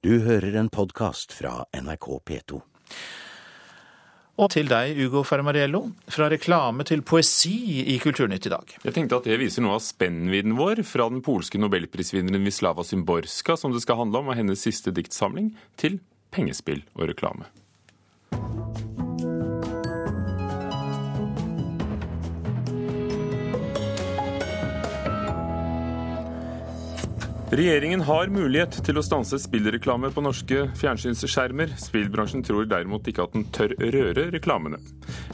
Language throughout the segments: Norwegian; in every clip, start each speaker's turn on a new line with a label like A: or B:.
A: Du hører en podkast fra NRK P2.
B: Og til deg, Ugo Fermariello. Fra reklame til poesi i Kulturnytt i dag.
C: Jeg tenkte at det viser noe av spennvidden vår, fra den polske nobelprisvinneren Wislawa Zymborska, som det skal handle om, og hennes siste diktsamling, til pengespill og reklame. Regjeringen har mulighet til å stanse spillreklame på norske fjernsynsskjermer. Spillbransjen tror derimot ikke at den tør røre reklamene.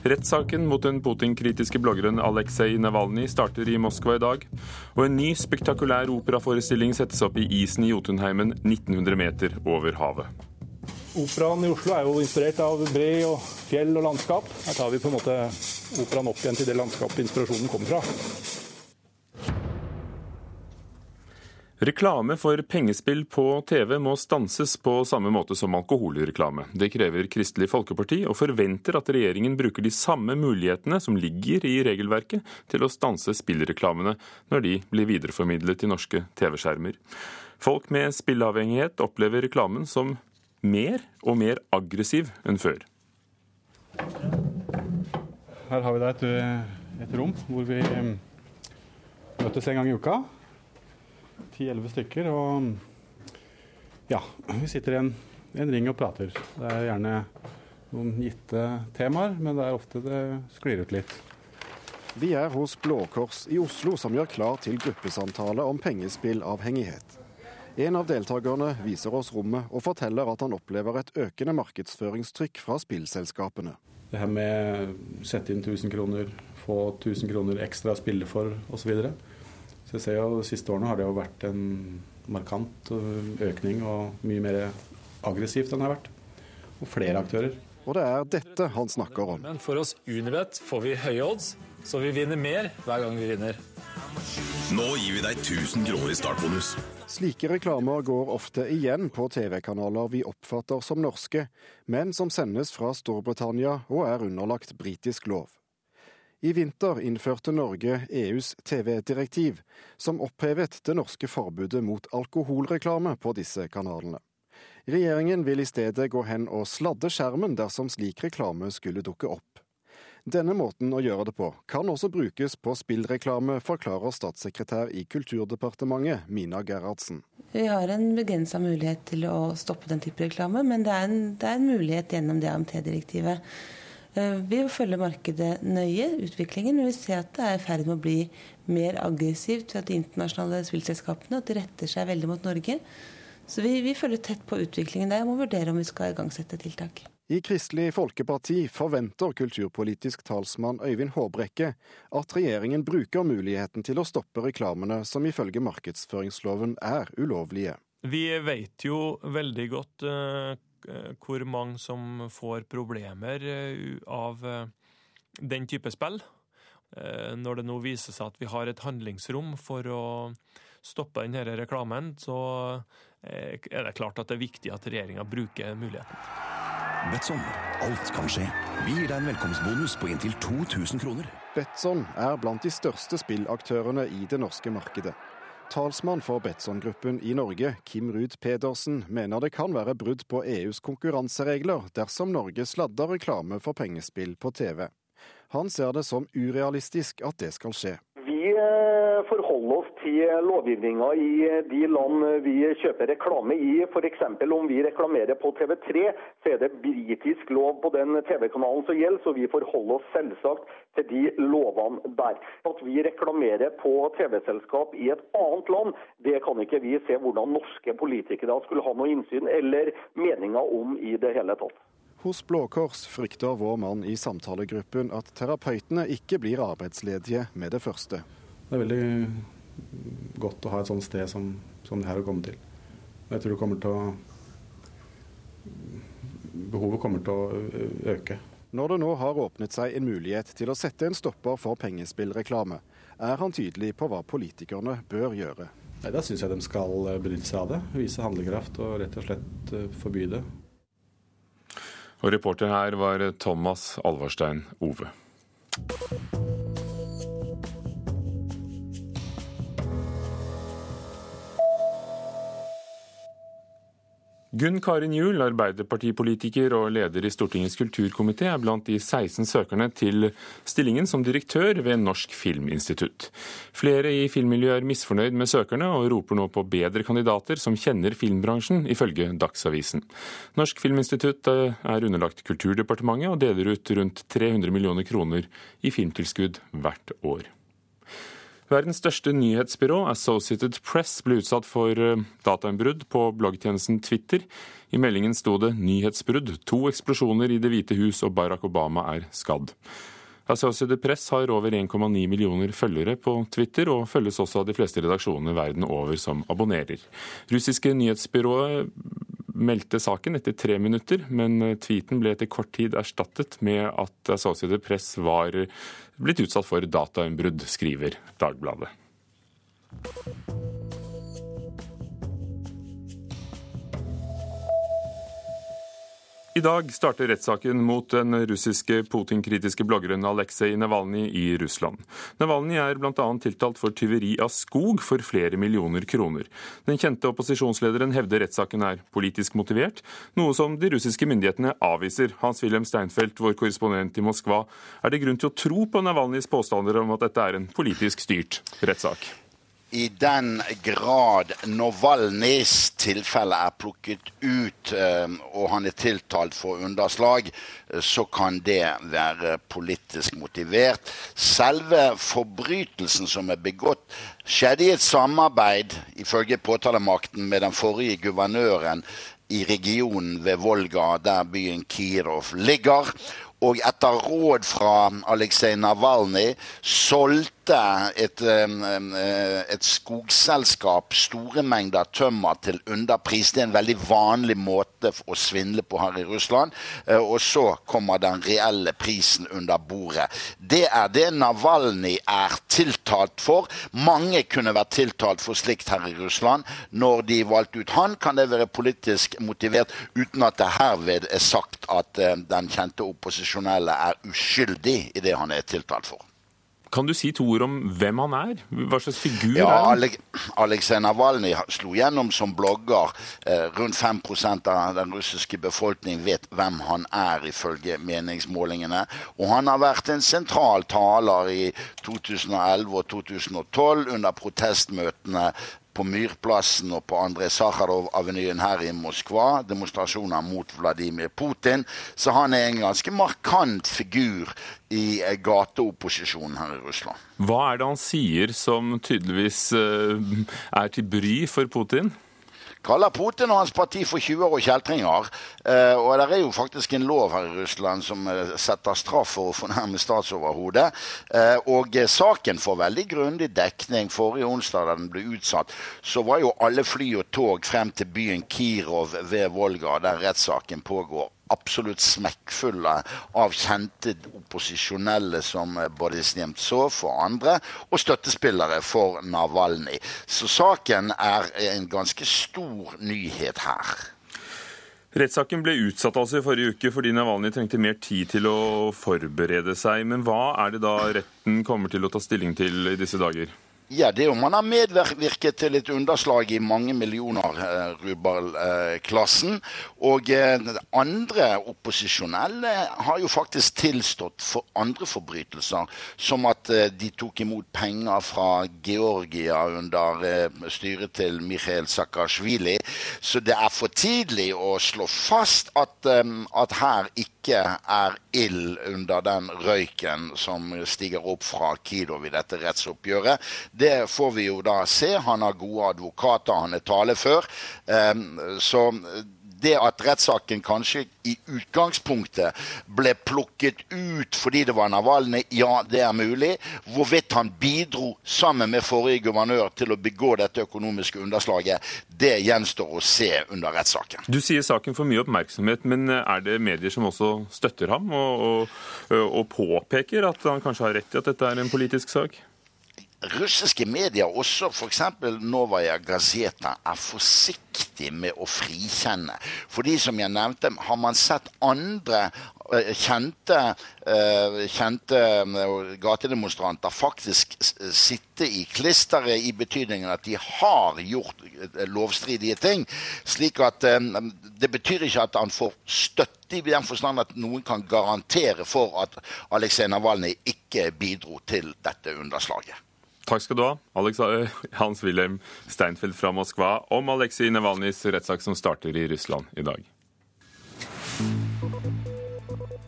C: Rettssaken mot den Putin-kritiske bloggeren Aleksej Navalnyj starter i Moskva i dag. Og en ny spektakulær operaforestilling settes opp i isen i Jotunheimen 1900 meter over havet.
D: Operaen i Oslo er jo inspirert av bre og fjell og landskap. Her tar vi på en måte operaen opp igjen til det landskapet inspirasjonen kommer fra.
C: Reklame for pengespill på TV må stanses på samme måte som alkoholreklame. Det krever Kristelig Folkeparti, og forventer at regjeringen bruker de samme mulighetene som ligger i regelverket til å stanse spillreklamene når de blir videreformidlet til norske TV-skjermer. Folk med spilleavhengighet opplever reklamen som mer og mer aggressiv enn før.
D: Her har vi da et, et rom hvor vi møtes en gang i uka ti-elleve stykker. Og ja, vi sitter i en, en, ring og prater. Det er gjerne noen gitte temaer, men det er ofte det sklir ut litt.
E: Vi er hos Blå Kors i Oslo, som gjør klar til gruppesamtale om pengespillavhengighet. En av deltakerne viser oss rommet og forteller at han opplever et økende markedsføringstrykk fra spillselskapene.
D: Det her med sette inn 1000 kroner, få 1000 kroner ekstra å spille for osv. Så ser jo De siste årene har det jo vært en markant økning og mye mer aggressivt enn det har vært. Og flere aktører.
E: Og det er dette han snakker om.
F: Men for oss Unibet får vi høye odds, så vi vinner mer hver gang vi vinner.
G: Nå gir vi deg 1000 kroner i startbonus.
E: Slike reklamer går ofte igjen på TV-kanaler vi oppfatter som norske, men som sendes fra Storbritannia og er underlagt britisk lov. I vinter innførte Norge EUs TV-direktiv, som opphevet det norske forbudet mot alkoholreklame på disse kanalene. Regjeringen vil i stedet gå hen og sladde skjermen dersom slik reklame skulle dukke opp. Denne måten å gjøre det på kan også brukes på spillreklame, forklarer statssekretær i Kulturdepartementet Mina Gerhardsen.
H: Vi har en begrensa mulighet til å stoppe den type reklame, men det er en, det er en mulighet gjennom det AMT-direktivet. Vi følger markedet nøye, utviklingen, men vi ser at det er i ferd med å bli mer aggressivt ved at de internasjonale spillselskapene at retter seg veldig mot Norge. Så vi, vi følger tett på utviklingen der og må vurdere om vi skal igangsette tiltak.
E: I Kristelig Folkeparti forventer kulturpolitisk talsmann Øyvind Håbrekke at regjeringen bruker muligheten til å stoppe reklamene som ifølge markedsføringsloven er ulovlige.
I: Vi vet jo veldig godt Eh, hvor mange som får problemer eh, av eh, den type spill. Når det nå viser seg at vi har et handlingsrom for å stoppe denne reklamen, så er det klart at det er viktig at regjeringa bruker muligheten.
G: Betson. Alt kan skje. Vi gir deg en velkomstbonus på inntil 2000 kroner.
E: Betson er blant de største spillaktørene i det norske markedet. Talsmann for Betson-gruppen i Norge, Kim Ruud Pedersen, mener det kan være brudd på EUs konkurranseregler dersom Norge sladder reklame for pengespill på TV. Han ser det som urealistisk at det skal skje.
J: Vi forholder oss til lovgivninga i de land vi kjøper reklame i. F.eks. om vi reklamerer på TV3, så er det britisk lov på den TV-kanalen som gjelder, så vi forholder oss selvsagt til de lovene der. At vi reklamerer på TV-selskap i et annet land, det kan ikke vi se hvordan norske politikere skulle ha noe innsyn eller meninger om i det hele tatt.
E: Hos Blå Kors frykter vår mann i samtalegruppen at terapeutene ikke blir arbeidsledige med det første.
D: Det er veldig godt å ha et sånt sted som, som det her å komme til. Jeg tror det kommer til å Behovet kommer til å øke.
E: Når det nå har åpnet seg en mulighet til å sette en stopper for pengespillreklame, er han tydelig på hva politikerne bør gjøre.
D: Nei, Da syns jeg de skal benytte seg av det. Vise handlekraft og rett og slett forby det.
C: Og reporter her var Thomas Alvarstein Ove. Gunn Karin Juel, arbeiderpartipolitiker og leder i Stortingets kulturkomité, er blant de 16 søkerne til stillingen som direktør ved Norsk Filminstitutt. Flere i filmmiljøet er misfornøyd med søkerne, og roper nå på bedre kandidater som kjenner filmbransjen, ifølge Dagsavisen. Norsk Filminstitutt eh, er underlagt Kulturdepartementet og deler ut rundt 300 millioner kroner i filmtilskudd hvert år. Verdens største nyhetsbyrå, Associated Press, ble utsatt for eh, datainnbrudd på bloggtjenesten Twitter. I meldingen sto det 'nyhetsbrudd', to eksplosjoner i Det hvite hus og Barack Obama er skadd. Associated Press har over 1,9 millioner følgere på Twitter, og følges også av de fleste redaksjonene verden over som abonnerer. Russiske nyhetsbyrået meldte saken etter tre minutter, men tweeten ble etter kort tid erstattet med at Associated Press var blitt utsatt for datainnbrudd, skriver Dagbladet. I dag starter rettssaken mot den russiske Putin-kritiske bloggeren Aleksej Navalnyj i Russland. Navalnyj er bl.a. tiltalt for tyveri av skog for flere millioner kroner. Den kjente opposisjonslederen hevder rettssaken er politisk motivert, noe som de russiske myndighetene avviser. Hans-Wilhelm Steinfeld, vår korrespondent i Moskva, er det grunn til å tro på Navalnyjs påstander om at dette er en politisk styrt rettssak?
K: I den grad Novalnys tilfelle er plukket ut eh, og han er tiltalt for underslag, eh, så kan det være politisk motivert. Selve forbrytelsen som er begått, skjedde i et samarbeid, ifølge påtalemakten, med den forrige guvernøren i regionen ved Volga, der byen Kirov ligger. Og etter råd fra Aleksej Navalnyj solgte et, et, skogselskap store mengder tømmer til underpris. Det er en veldig vanlig måte å svindle på her i Russland. Eh, og så kommer den reelle prisen under bordet. Det er det Navalnyj er tiltalt for. Mange kunne vært tiltalt for slikt her i Russland. Når de valgte ut han, kan det være politisk motivert, uten at det herved er sagt at eh, den kjente opposisjonelle er uskyldig i det han er tiltalt for.
C: Kan du si to ord om hvem han er? Hva slags figur
K: ja,
C: er han?
K: Aleksej Navalnyj slo gjennom som blogger. Eh, rundt 5 av den russiske befolkningen vet hvem han er, ifølge meningsmålingene. Og han har vært en sentral taler i 2011 og 2012 under protestmøtene på Myrplassen og på Andrej Sakharov-avenyen her i Moskva. Demonstrasjoner mot Vladimir Putin. Så han er en ganske markant figur i gateopposisjonen her i Russland.
C: Hva er det han sier som tydeligvis eh, er til bry for Putin?
K: Kaller Putin og hans parti for 20 år kjeltringer. Uh, og det er jo faktisk en lov her i Russland som uh, setter straff for å fornærme statsoverhodet. Uh, og saken får veldig grundig dekning. Forrige onsdag da den ble utsatt, så var jo alle fly og tog frem til byen Kirov ved Volga, der rettssaken pågår absolutt smekkfulle av kjente opposisjonelle som Boris Nemtsov og andre, og støttespillere for Navalnyj. Så saken er en ganske stor nyhet her.
C: Rettssaken ble utsatt altså i forrige uke fordi Navalnyj trengte mer tid til å forberede seg. Men hva er det da retten kommer til å ta stilling til i disse dager?
K: Ja, det er om man har medvirket til et underslag i mange millioner eh, rubel-klassen. og eh, andre opposisjonelle har jo faktisk tilstått for andre forbrytelser, som at eh, de tok imot penger fra Georgia under eh, styret til Mikhail Saakashvili. Så det er for tidlig å slå fast at, eh, at her ikke er ild under den røyken som stiger opp fra Kidov i dette rettsoppgjøret. Det får vi jo da se. Han har gode advokater, han er talefør. Ehm, så det at rettssaken kanskje i utgangspunktet ble plukket ut fordi det var Navalny, ja, det er mulig. Hvorvidt han bidro sammen med forrige guvernør til å begå dette økonomiske underslaget, det gjenstår å se under rettssaken.
C: Du sier saken får mye oppmerksomhet, men er det medier som også støtter ham og, og, og påpeker at han kanskje har rett i at dette er en politisk sak?
K: Russiske medier, også f.eks. Novaja Gazeta, er forsiktig med å frikjenne. Fordi, som jeg nevnte, har man sett andre eh, kjente, eh, kjente eh, gatedemonstranter faktisk sitte i klisteret, i betydningen at de har gjort lovstridige ting. Slik at det betyr ikke at han får støtte i den forstand at noen kan garantere for at Aleksej Navalnyj ikke bidro til dette underslaget.
C: Takk skal du ha, Alex, eh, Hans-Wilhelm Steinfeld fra Moskva, om Aleksej Navalnyjs rettssak som starter i Russland i dag.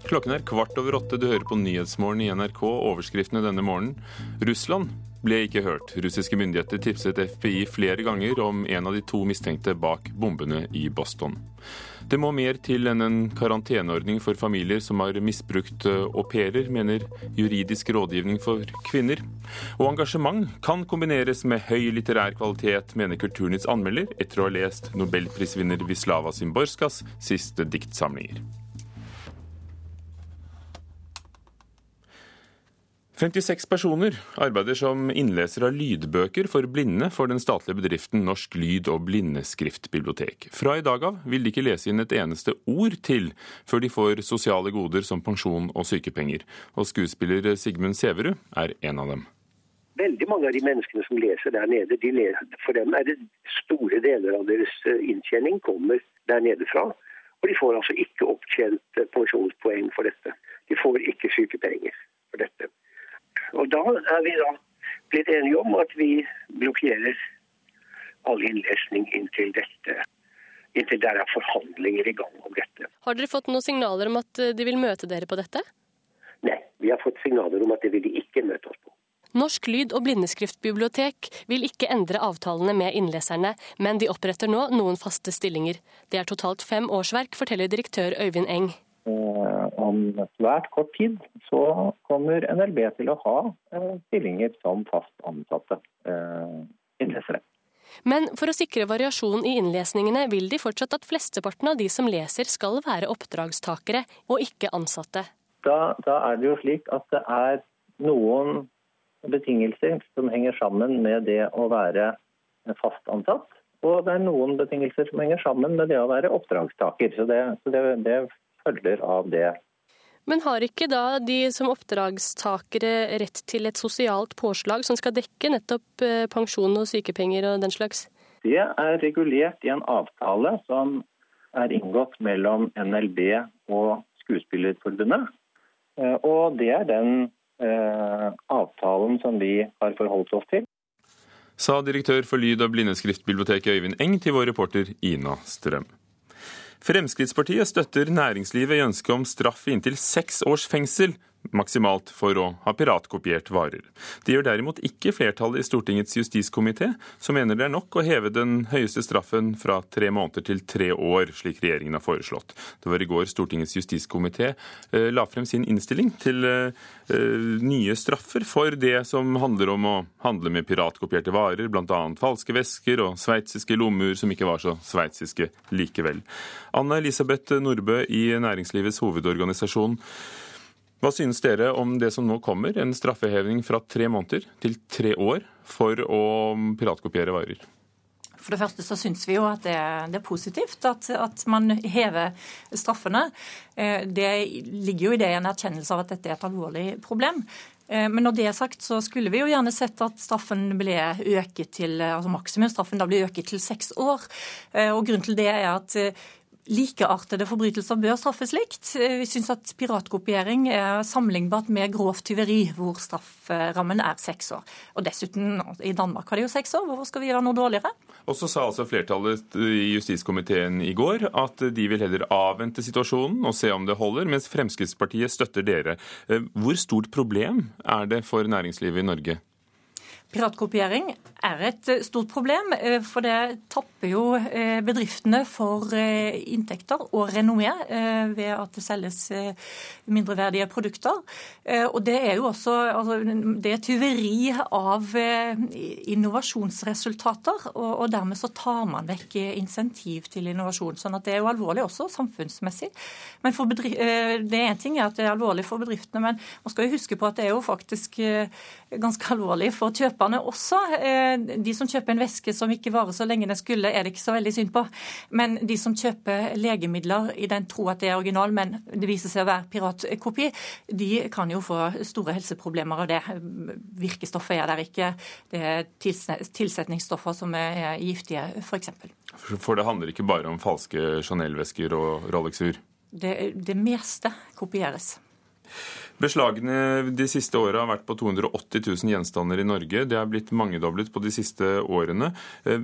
C: Klokken er kvart over åtte. Du hører på Nyhetsmorgen i NRK. Overskriftene denne morgenen. Russland ble ikke hørt. Russiske myndigheter tipset FBI flere ganger om en av de to mistenkte bak bombene i Boston. Det må mer til enn en karanteneordning for familier som har misbrukt eh, au pairer, mener juridisk rådgivning for kvinner. Og engasjement kan kombineres med høy litterær kvalitet, mener Kulturnytts anmelder etter å ha lest nobelprisvinner Wislava Zimborskas siste diktsamlinger. 56 personer arbeider som innleser av lydbøker for blinde for den statlige bedriften Norsk lyd- og blindeskriftbibliotek. Fra i dag av vil de ikke lese inn et eneste ord til før de får sosiale goder som pensjon og sykepenger. Og skuespiller Sigmund Sæverud er en av dem.
L: Veldig mange av de menneskene som leser der nede, de leser, for dem er det store deler av deres eh, inntjening kommer der nede fra. Og de får altså ikke opptjent pensjonspoeng for dette. De får ikke sykepenger for dette. Og da er vi da blitt enige om at vi blokkerer all innlesning inntil dette. Inntil det er forhandlinger i gang om dette.
M: Har dere fått noen signaler om at eh, de vil møte dere på dette?
L: Nei, vi har fått signaler om at det vil de ikke møte oss på.
M: Norsk lyd- og blindeskriftbibliotek vil ikke endre avtalene med innleserne, men de oppretter nå noen faste stillinger. Det er totalt fem årsverk, forteller direktør Øyvind Eng.
N: Eh, om svært kort tid så kommer NLB til å ha eh, stillinger som fast ansatte eh, innlesere.
M: Men for å sikre variasjon i innlesningene vil de fortsatt at flesteparten av de som leser skal være oppdragstakere og ikke ansatte.
N: Da, da er det jo slik at det er noen betingelser som henger sammen med det å være fast ansatt. Og det er noen betingelser som henger sammen med det å være oppdragstaker. Så det, så det, det følger av det.
M: Men har ikke da de som oppdragstakere rett til et sosialt påslag som skal dekke nettopp eh, pensjon og sykepenger og den slags?
N: Det er regulert i en avtale som er inngått mellom NLB og Skuespillerforbundet. Eh, og det er den eh, avtalen som vi har forholdt oss til.
C: Sa direktør for lyd- og blindeskriftbiblioteket Øyvind Eng til vår reporter Ina Strøm. Fremskrittspartiet støtter næringslivet i ønsket om straff i inntil seks års fengsel maksimalt for å ha piratkopiert varer. Det gjør derimot ikke flertallet i Stortingets justiskomité, som mener det er nok å heve den høyeste straffen fra tre måneder til tre år, slik regjeringen har foreslått. Det var i går Stortingets justiskomité eh, la frem sin innstilling til eh, nye straffer for det som handler om å handle med piratkopierte varer, bl.a. falske vesker og sveitsiske lommeur som ikke var så sveitsiske likevel. Anna Elisabeth Nordbø i Næringslivets hovedorganisasjon. Hva synes dere om det som nå kommer, en straffeheving fra tre måneder til tre år for å piratkopiere varer?
O: For det første så syns vi jo at det, det er positivt at, at, man hever straffene. Eh, det ligger jo i det en erkjennelse av at dette er et alvorlig problem. Eh, men når det er sagt, så skulle vi jo gjerne sett at straffen ble øket til, altså maksimumsstraffen da ble øket til seks år. Eh, og Grunnen til det er at Likeartede forbrytelser bør straffes likt. Vi syns at piratkopiering er sammenlignbart med grovt tyveri, hvor strafferammen er seks år. Og dessuten, i Danmark har de jo seks år, hvorfor skal vi gjøre noe dårligere?
C: Og så sa altså flertallet i justiskomiteen i går at de vil heller avvente situasjonen og se om det holder, mens Fremskrittspartiet støtter dere. Hvor stort problem er det for næringslivet i Norge?
O: Piratkopiering er et eh, stort problem, eh, for det tapper jo eh, bedriftene for inntekter og renommé ved at det selges mindreverdige produkter. Og det er jo også altså, det er tyveri av innovasjonsresultater, og dermed så tar man vekk insentiv til innovasjon. sånn at det er jo alvorlig også samfunnsmessig. Men det er en ting at det er alvorlig for bedriftene, men man skal jo huske på at det er jo faktisk ganske alvorlig for kjøpere kjøperne også. De som kjøper en væske som ikke varer så lenge den skulle, er det ikke så veldig synd på. Men de som kjøper legemidler i den tro at det er original, men det viser seg å være piratkopi, de kan jo få store helseproblemer av det. Virkestoffet er der ikke. Det er tilsetningsstoffer som er giftige, f.eks.
C: For, for det handler ikke bare om falske Chanel-vesker og Rolex-ur?
O: Det, det meste kopieres.
C: Beslagene de siste åra har vært på 280 000 gjenstander i Norge. Det er blitt mangedoblet på de siste årene. Eh,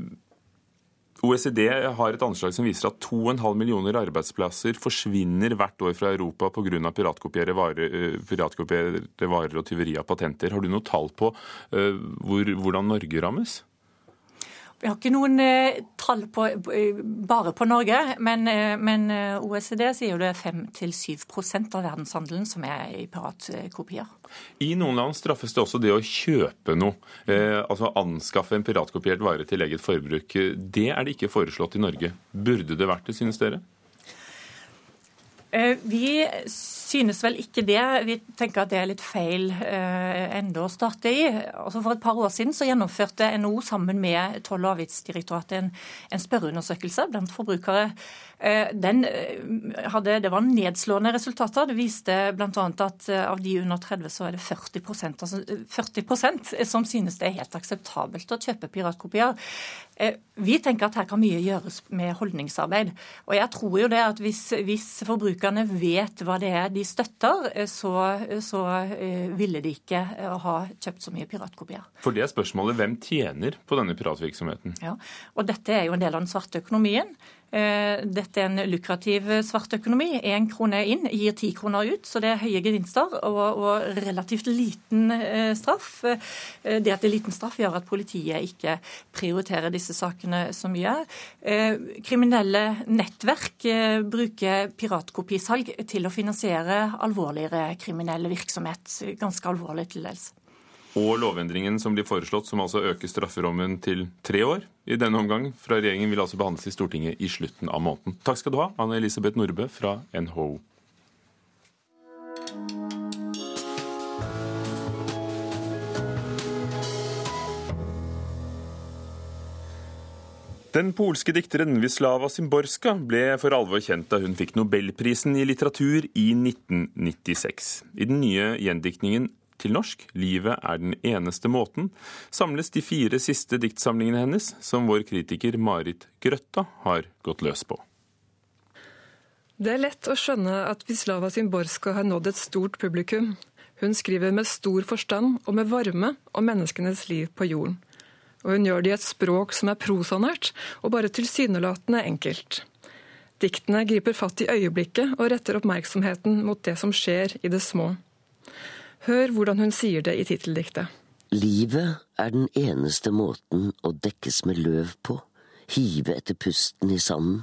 C: OECD har et anslag som viser at 2,5 millioner arbeidsplasser forsvinner hvert år fra Europa pga. Piratkopierte varer, eh, piratkopierte varer og tyveri av patenter. Har du noe tall på uh, hvor, hvordan Norge rammes?
O: Vi har ikke noen eh, tall på, eh, bare på Norge, men, eh, men OECD sier jo det er 5-7% av verdenshandelen som er i piratkopier.
C: I noen land straffes det også det å kjøpe noe, eh, altså anskaffe en piratkopiert vare til eget forbruk. Det er det ikke foreslått i Norge. Burde det vært det, synes dere?
O: Vi synes vel ikke det. Vi tenker at det er litt feil eh, ende å starte i. Altså for et par år siden så gjennomførte NHO sammen med Toll- og avgiftsdirektoratet en, en spørreundersøkelse blant forbrukere Eh, den eh, hadde, det var nedslående resultater. Det viste bl.a. at eh, av de under 30 så er det 40%, altså 40% som synes det er helt akseptabelt å kjøpe piratkopier. Vi tenker at her kan mye gjøres med holdningsarbeid. Og jeg tror jo det at hvis, hvis forbrukerne vet hva det er de støtter, så, så ville de ikke ha kjøpt så mye piratkopier.
C: For det er spørsmålet hvem tjener på denne piratvirksomheten?
O: Ja, og dette er jo en del av den svarte økonomien. Eh, dette er en lukrativ svart økonomi. Én krone inn gir ti kroner ut, så det er høye gevinster og, og relativt liten eh, straff. Eh, det at det er liten straff gjør at politiet ikke prioriterer disse sakene så mye. Kriminelle nettverk bruker piratkopisalg til å finansiere alvorligere kriminell virksomhet. Ganske alvorlig til dels
C: og lovendringen som blir foreslått, som altså øker strafferommen til tre år i denne omgang fra regjeringen, vil altså behandles i Stortinget i slutten av måneden. Takk skal du ha, Anne Elisabeth Nordbø fra NHO. Den polske dikteren Wislawa Szymborska ble for alvor kjent da hun fikk nobelprisen i litteratur i 1996. I den nye gjendiktningen til norsk 'Livet er den eneste måten', samles de fire siste diktsamlingene hennes, som vår kritiker Marit Grøtta har gått løs på.
P: Det er lett å skjønne at Vislava Zimborska har nådd et stort publikum. Hun skriver med stor forstand og med varme om menneskenes liv på jorden. Og hun gjør det i et språk som er prosanært og bare tilsynelatende enkelt. Diktene griper fatt i øyeblikket og retter oppmerksomheten mot det som skjer i det små. Hør hvordan hun sier det i titteldiktet.
Q: Livet er den eneste måten å dekkes med løv på, hive etter pusten i sanden,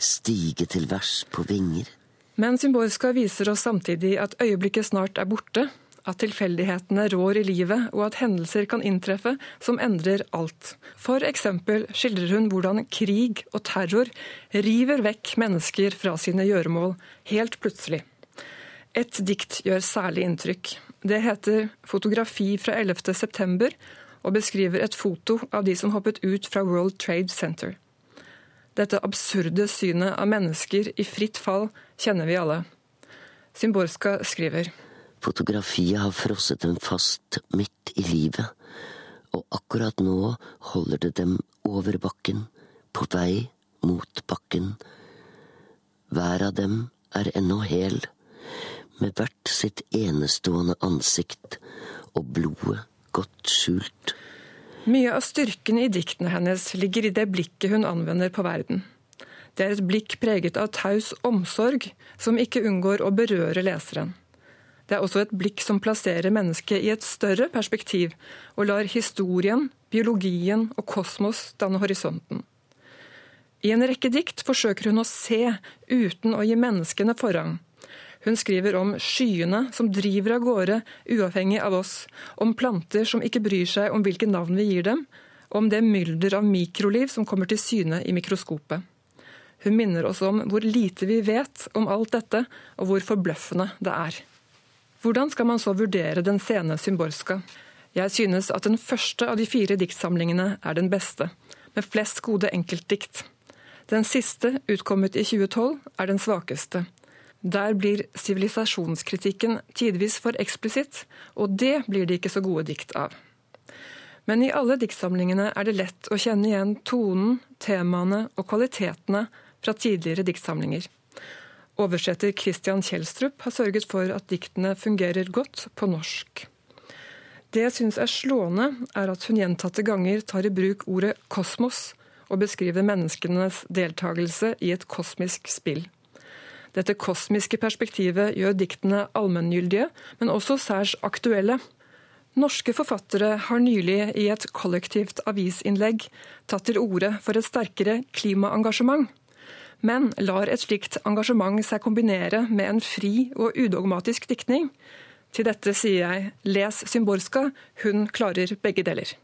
Q: stige til værs på vinger.
P: Men Symborska viser oss samtidig at øyeblikket snart er borte, at tilfeldighetene rår i livet, og at hendelser kan inntreffe som endrer alt. For eksempel skildrer hun hvordan krig og terror river vekk mennesker fra sine gjøremål, helt plutselig. Et dikt gjør særlig inntrykk. Det heter 'Fotografi fra 11. september' og beskriver et foto av de som hoppet ut fra World Trade Center. Dette absurde synet av mennesker i fritt fall kjenner vi alle. Symborska skriver
Q: Fotografiet har frosset dem fast midt i livet, og akkurat nå holder det dem over bakken, på vei mot bakken. Hver av dem er ennå hel med hvert sitt enestående ansikt og blodet godt skjult.
P: Mye av styrken i diktene hennes ligger i det blikket hun anvender på verden. Det er et blikk preget av taus omsorg, som ikke unngår å berøre leseren. Det er også et blikk som plasserer mennesket i et større perspektiv, og lar historien, biologien og kosmos danne horisonten. I en rekke dikt forsøker hun å se uten å gi menneskene forrang. Hun skriver om skyene som driver av gårde uavhengig av oss, om planter som ikke bryr seg om hvilke navn vi gir dem, og om det mylder av mikroliv som kommer til syne i mikroskopet. Hun minner oss om hvor lite vi vet om alt dette, og hvor forbløffende det er. Hvordan skal man så vurdere den sene Symborska? Jeg synes at den første av de fire diktsamlingene er den beste, med flest gode enkeltdikt. Den siste, utkommet i 2012, er den svakeste. Der blir sivilisasjonskritikken tidvis for eksplisitt, og det blir det ikke så gode dikt av. Men i alle diktsamlingene er det lett å kjenne igjen tonen, temaene og kvalitetene fra tidligere diktsamlinger. Oversetter Christian Kjelstrup har sørget for at diktene fungerer godt på norsk. Det jeg syns er slående, er at hun gjentatte ganger tar i bruk ordet kosmos og beskriver menneskenes deltakelse i et kosmisk spill. Dette kosmiske perspektivet gjør diktene allmenngyldige, men også særs aktuelle. Norske forfattere har nylig i et kollektivt avisinnlegg tatt til orde for et sterkere klimaengasjement. Men lar et slikt engasjement seg kombinere med en fri og udogmatisk diktning? Til dette sier jeg les Symborska, hun klarer begge deler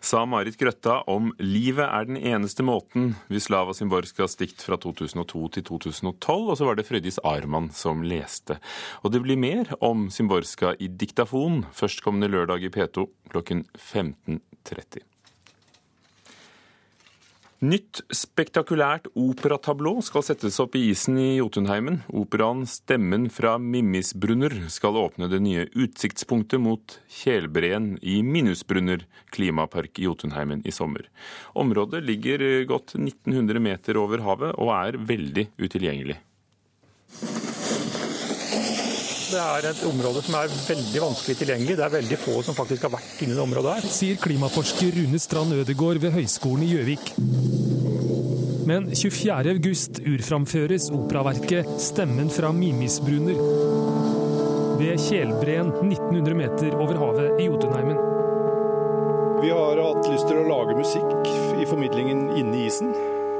C: sa Marit Grøtta om 'Livet er den eneste måten', Vislava Zimborskas dikt fra 2002 til 2012. Og så var det Frøydis Arman som leste. Og det blir mer om Zimborska i Diktafon førstkommende lørdag i P2 klokken 15.30. Nytt spektakulært operatablå skal settes opp i isen i Jotunheimen. Operaen 'Stemmen fra Mimmisbrunner' skal åpne det nye utsiktspunktet mot Kjelbreen i Minusbrunner klimapark i Jotunheimen i sommer. Området ligger godt 1900 meter over havet og er veldig utilgjengelig.
R: Det er et område som er veldig vanskelig tilgjengelig. Det er veldig få som faktisk har vært inne i det området her.
S: Sier klimaforsker Rune Strand Ødegård ved Høgskolen i Gjøvik. Men 24.8 urframføres operaverket 'Stemmen fra Mimisbrunner' ved Kjelbreen 1900 meter over havet i Jotunheimen.
T: Vi har hatt lyst til å lage musikk i formidlingen inne i isen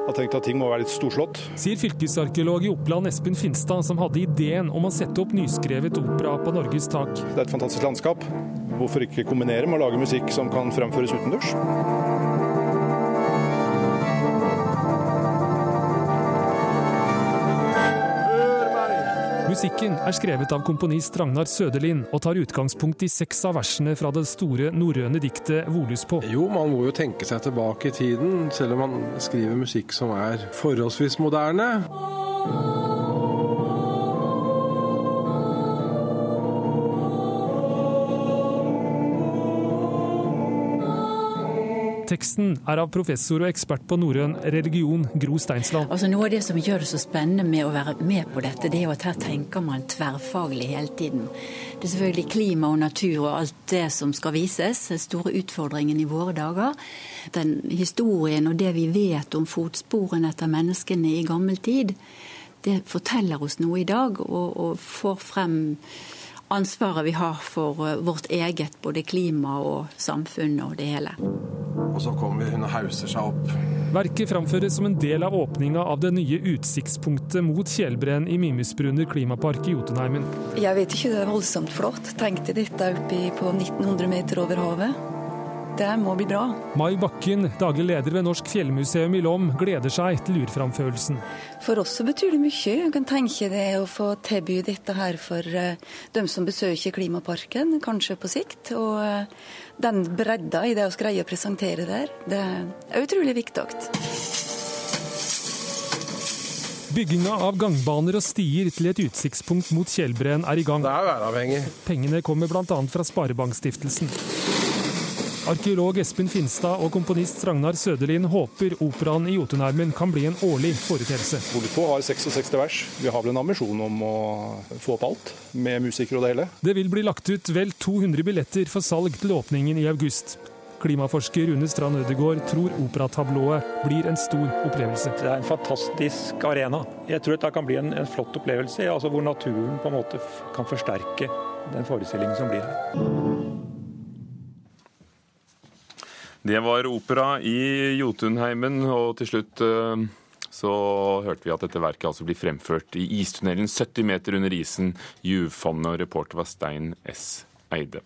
T: har tenkt at ting må være litt storslått.
S: Sier fylkesarkeolog i Oppland Espen Finstad, som hadde ideen om å sette opp nyskrevet opera på Norges tak.
T: Det er et fantastisk landskap. Hvorfor ikke kombinere med å lage musikk som kan fremføres utendørs?
S: Musikken er skrevet av komponist Ragnar Søderlind og tar utgangspunkt i seks av versene fra det store norrøne diktet 'Volus på'.
U: Jo, man må jo tenke seg tilbake i tiden, selv om man skriver musikk som er forholdsvis moderne.
S: Teksten er av professor og ekspert på norrøn religion Gro Steinsland.
V: Altså Noe av det som gjør det så spennende med å være med på dette, det er jo at her tenker man tverrfaglig hele tiden. Det er selvfølgelig klima og natur og alt det som skal vises, den store utfordringen i våre dager. Den historien og det vi vet om fotsporene etter menneskene i gammel tid, det forteller oss noe i dag og, og får frem ansvaret vi har for eh, vårt eget både klima og samfunn og det hele.
U: Og så kommer hun og hauser seg opp.
S: Verket framføres som en del av åpninga av det nye utsiktspunktet mot Kjelbreen i Mimusbrunner klimapark i Jotunheimen.
W: Jeg vet ikke, det er voldsomt flott. Tenkte dette oppe på 1900 meter over havet. Det må bli bra.
S: Mai Bakken, daglig leder ved Norsk fjellmuseum i Lom, gleder seg til urframførelsen.
W: For oss så betyr det mye. Jeg kan tenke det å få tilby dette her for uh, dem som besøker Klimaparken, kanskje på sikt. Og uh, den bredda i det å greier å presentere der, det er utrolig viktig.
S: Bygginga av gangbaner og stier til et utsiktspunkt mot Tjeldbreen er i gang.
U: Det er væravhengig.
S: Pengene kommer bl.a. fra Sparebankstiftelsen. Arkeolog Espen Finstad og komponist Ragnar Søderlin håper operaen i Jotunheimen kan bli en årlig foreteelse.
T: Vi har 66 vers. Vi har vel en ambisjon om å få opp alt, med musikere og det hele.
S: Det vil bli lagt ut vel 200 billetter for salg til åpningen i august. Klimaforsker Rune Strand Ødegård tror operatablået blir en stor opplevelse.
R: Det er en fantastisk arena. Jeg tror dette kan bli en, en flott opplevelse, altså hvor naturen på en måte kan forsterke den forestillingen som blir her.
C: Det var opera i Jotunheimen, og til slutt eh, så hørte vi at dette verket altså blir fremført i istunnelen 70 meter under isen, Juvfonnet, og reporter var Stein S. Eide.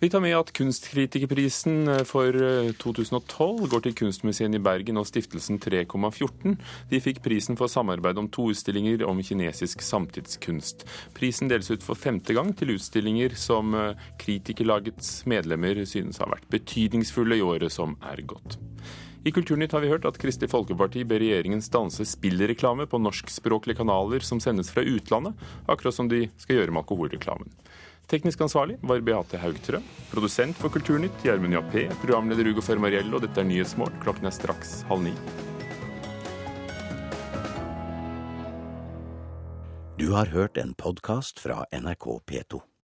C: Vi tar med at Kunstkritikerprisen for 2012 går til Kunstmuseet i Bergen og stiftelsen 3,14. De fikk prisen for samarbeid om to utstillinger om kinesisk samtidskunst. Prisen deles ut for femte gang til utstillinger som Kritikerlagets medlemmer synes har vært betydningsfulle i året som er gått. I Kulturnytt har vi hørt at Kristelig Folkeparti ber regjeringen stanse spillreklame på norskspråklige kanaler som sendes fra utlandet, akkurat som de skal gjøre med alkoholreklamen. Teknisk ansvarlig var Beate Haugtrø. Produsent for Kulturnytt Gjermund Jappé. Programleder Ugo Fermariello. Dette er Nyhetsmorgen. Klokken er straks halv ni.
X: Du har hørt en podkast fra NRK P2.